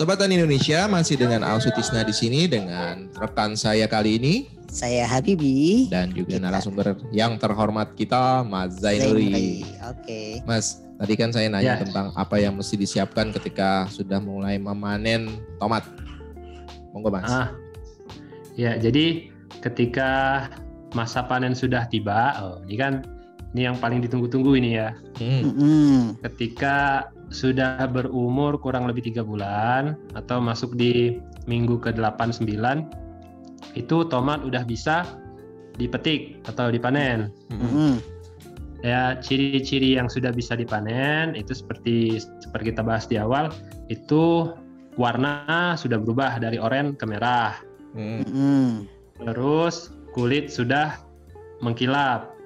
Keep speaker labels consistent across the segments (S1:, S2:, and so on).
S1: Sobat Tani Indonesia masih dengan Alsutisna di sini dengan rekan saya kali ini
S2: Saya Habibi.
S1: dan juga
S2: Kita.
S1: narasumber yang terhormat kita Mas Zainuri.
S2: Oke.
S1: Mas, tadi kan saya nanya
S3: Ya.
S1: tentang apa yang mesti disiapkan ketika sudah mulai memanen tomat. Monggo Mas.
S3: Ah, ya jadi ketika masa panen sudah tiba, oh, ini kan ini yang paling ditunggu-tunggu ini ya.
S1: Hmm.
S3: Ketika sudah berumur kurang lebih tiga bulan atau masuk di minggu ke 8 9 itu tomat udah bisa dipetik atau dipanen.
S1: Hmm.
S3: Ya, ciri-ciri yang sudah bisa dipanen itu seperti seperti kita bahas di awal, itu warna sudah berubah dari oranye ke merah.
S1: Hmm.
S3: Terus kulit sudah mengkilap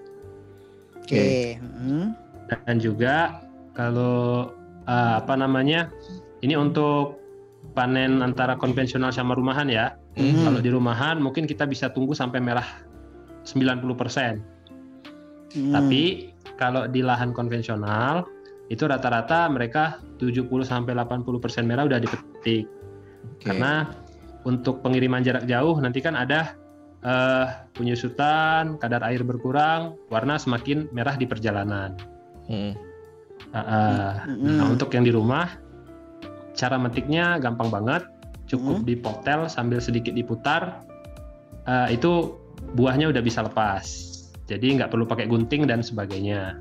S2: Oke. Mm-mm.
S3: dan juga kalau eh, apa namanya? Ini untuk panen antara konvensional sama rumahan ya.
S1: Hmm.
S3: Kalau di rumahan mungkin kita bisa tunggu sampai merah 90%.
S2: Mm.
S3: Tapi kalau di lahan konvensional itu rata-rata mereka 70 sampai 80% merah udah dipetik.
S1: Oke.
S3: Karena untuk pengiriman jarak jauh nanti kan ada eh, penyusutan, kadar air berkurang, warna semakin merah di perjalanan.
S1: Hmm.
S3: Ah, ah.
S2: Mm-mm.
S3: Nah, untuk yang di rumah, cara metiknya gampang banget, cukup
S2: Hmm.
S3: dipotel sambil sedikit diputar, eh, itu buahnya udah bisa lepas. Jadi nggak perlu pakai gunting dan sebagainya.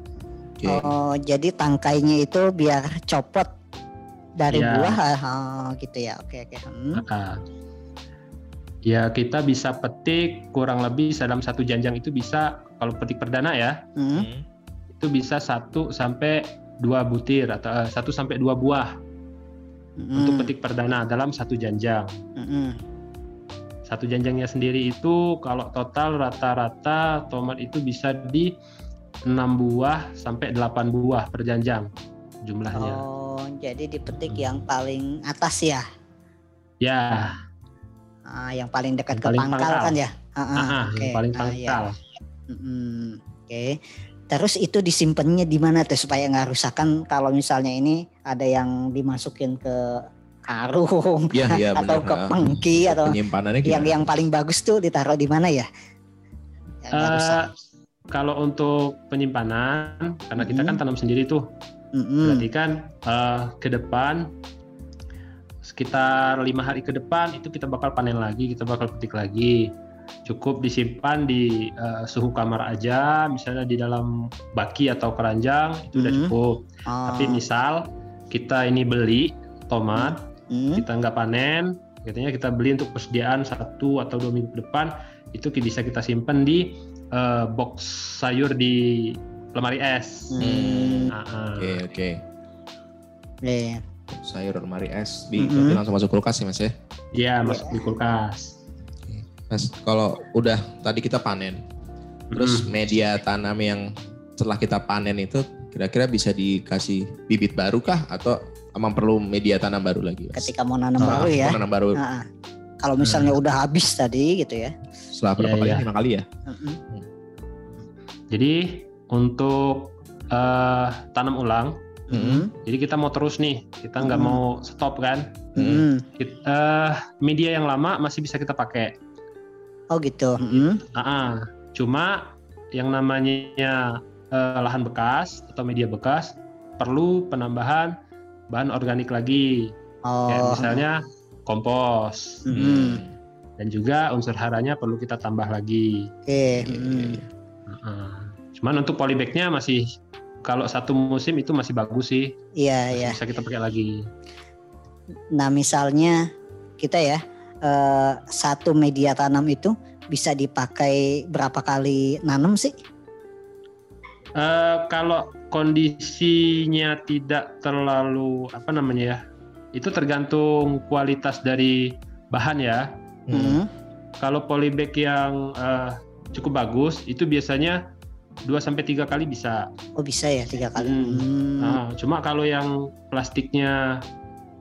S1: Oke.
S2: Oh, jadi tangkainya itu biar copot dari
S3: Iya.
S2: buah oh, gitu ya. Oke, oke. Hmm.
S3: Ah. Ya kita bisa petik kurang lebih dalam satu janjang itu bisa kalau petik perdana ya
S2: Hmm.
S1: Hmm.
S3: itu bisa satu sampai dua butir atau eh, satu sampai dua buah
S2: Mm-mm.
S3: untuk petik perdana dalam satu janjang.
S2: Mm-mm.
S3: Satu janjangnya sendiri itu kalau total rata-rata tomat itu bisa di 6 buah sampai 8 buah per janjang jumlahnya.
S2: Oh, jadi dipetik yang paling atas ya.
S3: Ya,
S2: Ah, yang paling dekat
S3: Yang
S2: ke
S3: paling
S2: pangkal,
S3: pangkal.
S2: kan ya. Ah, ah,
S3: ah, ah,
S2: oke.
S3: yang paling
S2: Ah, iya.
S3: pangkal.
S2: Mm-mm. Oke. Terus itu disimpannya di mana tuh supaya nggak rusakan kalau misalnya ini ada yang dimasukin ke karung
S1: Iya, iya
S2: atau
S1: benar.
S2: ke
S1: Ah.
S2: pengki atau
S1: Penyimpanannya
S2: yang
S1: gimana?
S2: yang paling bagus tuh ditaruh di mana ya? Yang rusak.
S3: Eh, kalau untuk penyimpanan, karena kita kan tanam sendiri tuh,
S2: Mm-mm.
S3: berarti kan eh, ke depan sekitar lima hari ke depan itu kita bakal panen lagi, kita bakal petik lagi. Cukup disimpan di eh, suhu kamar aja, misalnya di dalam baki atau keranjang itu udah
S2: Mhm.
S3: cukup.
S2: Oh.
S3: Tapi misal kita ini beli tomat,
S2: Mm.
S3: kita nggak panen, katanya kita beli untuk persediaan satu atau dua minggu ke depan, itu bisa kita simpan di eh, box sayur di lemari es.
S2: Hmm.
S3: Ah, ah.
S1: Oke, oke.
S2: Iya.
S1: Sayur lemari es di
S2: Mm-mm.
S1: berarti langsung masuk kulkas ya Mas ya.
S3: Iya, masuk di kulkas.
S1: Mas, kalau udah tadi kita panen, terus
S3: Mm.
S1: media tanam yang setelah kita panen itu kira-kira bisa dikasih bibit baru kah atau emang perlu media tanam baru lagi? Mas?
S2: Ketika mau nanam
S1: Ah,
S2: baru ya.
S1: mau nanam baru
S2: Ah, ah. Kalau misalnya udah habis tadi gitu ya.
S1: setelah berapa
S3: Iya,
S1: kali?
S3: iya.
S1: Lima kali ya?
S2: Mm-mm.
S3: Jadi untuk eh, tanam ulang,
S1: Mm-mm.
S3: jadi kita mau terus nih, kita nggak
S2: Hmm.
S3: mau stop kan?
S2: Mm-mm.
S3: Kit- eh, media yang lama masih bisa kita pakai.
S2: Oh gitu. Mm-mm.
S3: Ah, ah. cuma yang namanya eh, lahan bekas atau media bekas perlu penambahan bahan organik lagi, kayak
S2: Oh.
S3: misalnya kompos
S2: Mm-mm.
S3: dan juga unsur haranya perlu kita tambah lagi.
S2: Oke.
S1: Oke.
S2: mm.
S3: Heeh. Cuman untuk polybagnya masih kalau satu musim itu masih bagus sih,
S2: Iya
S3: masih
S2: ya.
S3: bisa kita pakai lagi.
S2: Nah misalnya kita ya eh, satu media tanam itu bisa dipakai berapa kali nanam sih?
S3: Eh, kalau kondisinya tidak terlalu apa namanya ya, itu tergantung kualitas dari bahan ya.
S1: Hmm.
S2: Mm.
S3: Kalau polybag yang eh, cukup bagus itu biasanya 2 sampai tiga kali bisa.
S2: Oh bisa ya tiga kali.
S3: Hmm.
S2: Hmm.
S3: Nah, cuma kalau yang plastiknya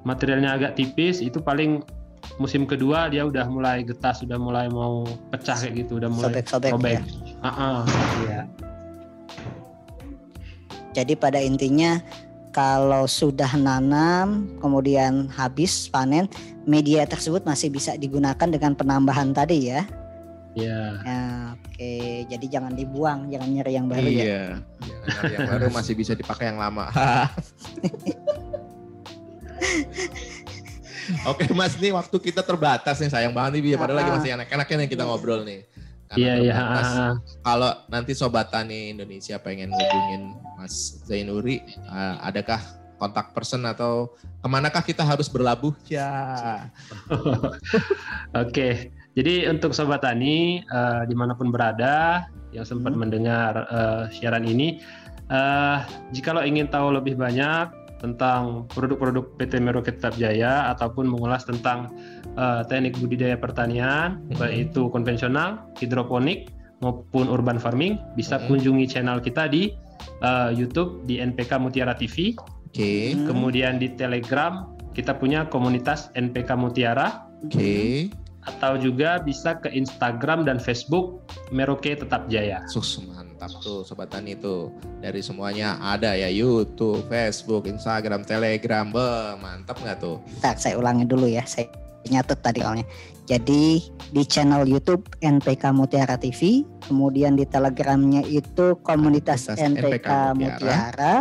S3: materialnya agak tipis itu paling musim kedua dia udah mulai getas, udah mulai mau pecah kayak gitu, udah mulai
S2: Sobek-sobek
S3: robek.
S2: ya.
S3: Ah, ah, iya.
S2: Jadi pada intinya kalau sudah nanam kemudian habis panen media tersebut masih bisa digunakan dengan penambahan tadi ya.
S3: Ya.
S2: Ya, oke. Jadi jangan dibuang, jangan nyari yang baru ya.
S1: iya. Nyari yang baru masih bisa dipakai yang lama. Oke Mas, nih waktu kita terbatas nih sayang banget nih, padahal lagi
S2: Ah.
S1: masih enak-enaknya nih kita ngobrol nih. Karena
S3: Iya, iya. ah, ah.
S1: Kalau nanti Sobat Tani Indonesia pengen ngubungin Mas Zainuri, uh, adakah kontak person atau ke manakah kita harus berlabuh? Ya.
S3: Oke, jadi untuk sobat tani eh, di mana pun berada yang sempat
S2: Hmm.
S3: mendengar eh, siaran ini, eh, jikalau ingin tahu lebih banyak tentang produk-produk PT Merauke Tetap Jaya ataupun mengulas tentang eh, teknik budidaya pertanian,
S1: Hmm.
S3: baik itu konvensional, hidroponik maupun urban farming, bisa
S1: Hmm.
S3: kunjungi channel kita di eh, YouTube di NPK Mutiara TV.
S1: Oke,
S2: Hmm.
S3: Kemudian di Telegram kita punya komunitas NPK Mutiara
S1: oke.
S3: Atau juga bisa ke Instagram dan Facebook Merauke Tetap Jaya.
S1: Sus, mantap tuh Sobat Tani tuh. Dari semuanya ada ya YouTube, Facebook, Instagram, Telegram. Be, mantap nggak tuh?
S2: Bentar, saya ulangi dulu ya. Saya nyatet tadi awalnya. Jadi di channel YouTube NPK Mutiara TV, kemudian di Telegramnya itu komunitas
S1: Komunitas
S2: NPK,
S1: NPK
S2: Mutiara.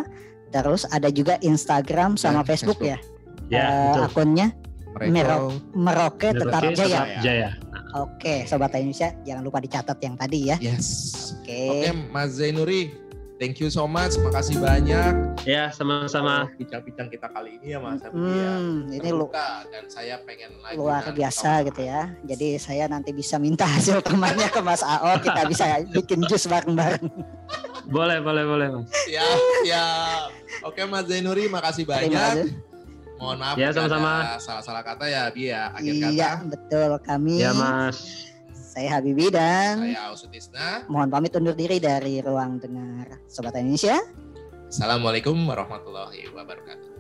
S2: Terus ada juga Instagram sama Facebook,
S1: Facebook.
S2: ya.
S3: Ya, betul.
S2: akunnya
S1: Mereka
S2: Merauke Merauke Tetap
S3: Merauke
S2: Jaya.
S3: Tetap Jaya.
S2: Oke, Sobat Indonesia, jangan lupa dicatat yang tadi ya.
S1: Yes.
S2: Oke.
S1: Oke, Mas Zainuri. Thank you so much. Makasih banyak.
S3: Ya, sama-sama.
S1: Oh, Bincang-bincang kita kali ini ya Mas. Ya.
S2: Hmm, ini lu
S1: Terbuka, dan saya pengen lagi
S2: luar biasa
S1: sama-
S2: gitu ya. Jadi saya nanti bisa minta hasil temannya ke Mas AO, kita bisa bikin jus bareng-bareng.
S3: Boleh, boleh, boleh, Mas.
S1: Siap, siap. Oke Mas Zainuri, makasih
S2: Terima
S1: banyak.
S2: kasih.
S1: Mohon maaf
S3: Ya, sama-sama.
S1: ada salah-salah kata ya, Bi ya. Akhir
S2: Iya,
S1: kata,
S2: betul kami.
S3: Ya, Mas.
S2: Saya Habibi dan
S1: saya Ausutisna.
S2: mohon pamit undur diri dari ruang dengar Sobat Indonesia.
S1: Assalamualaikum warahmatullahi wabarakatuh.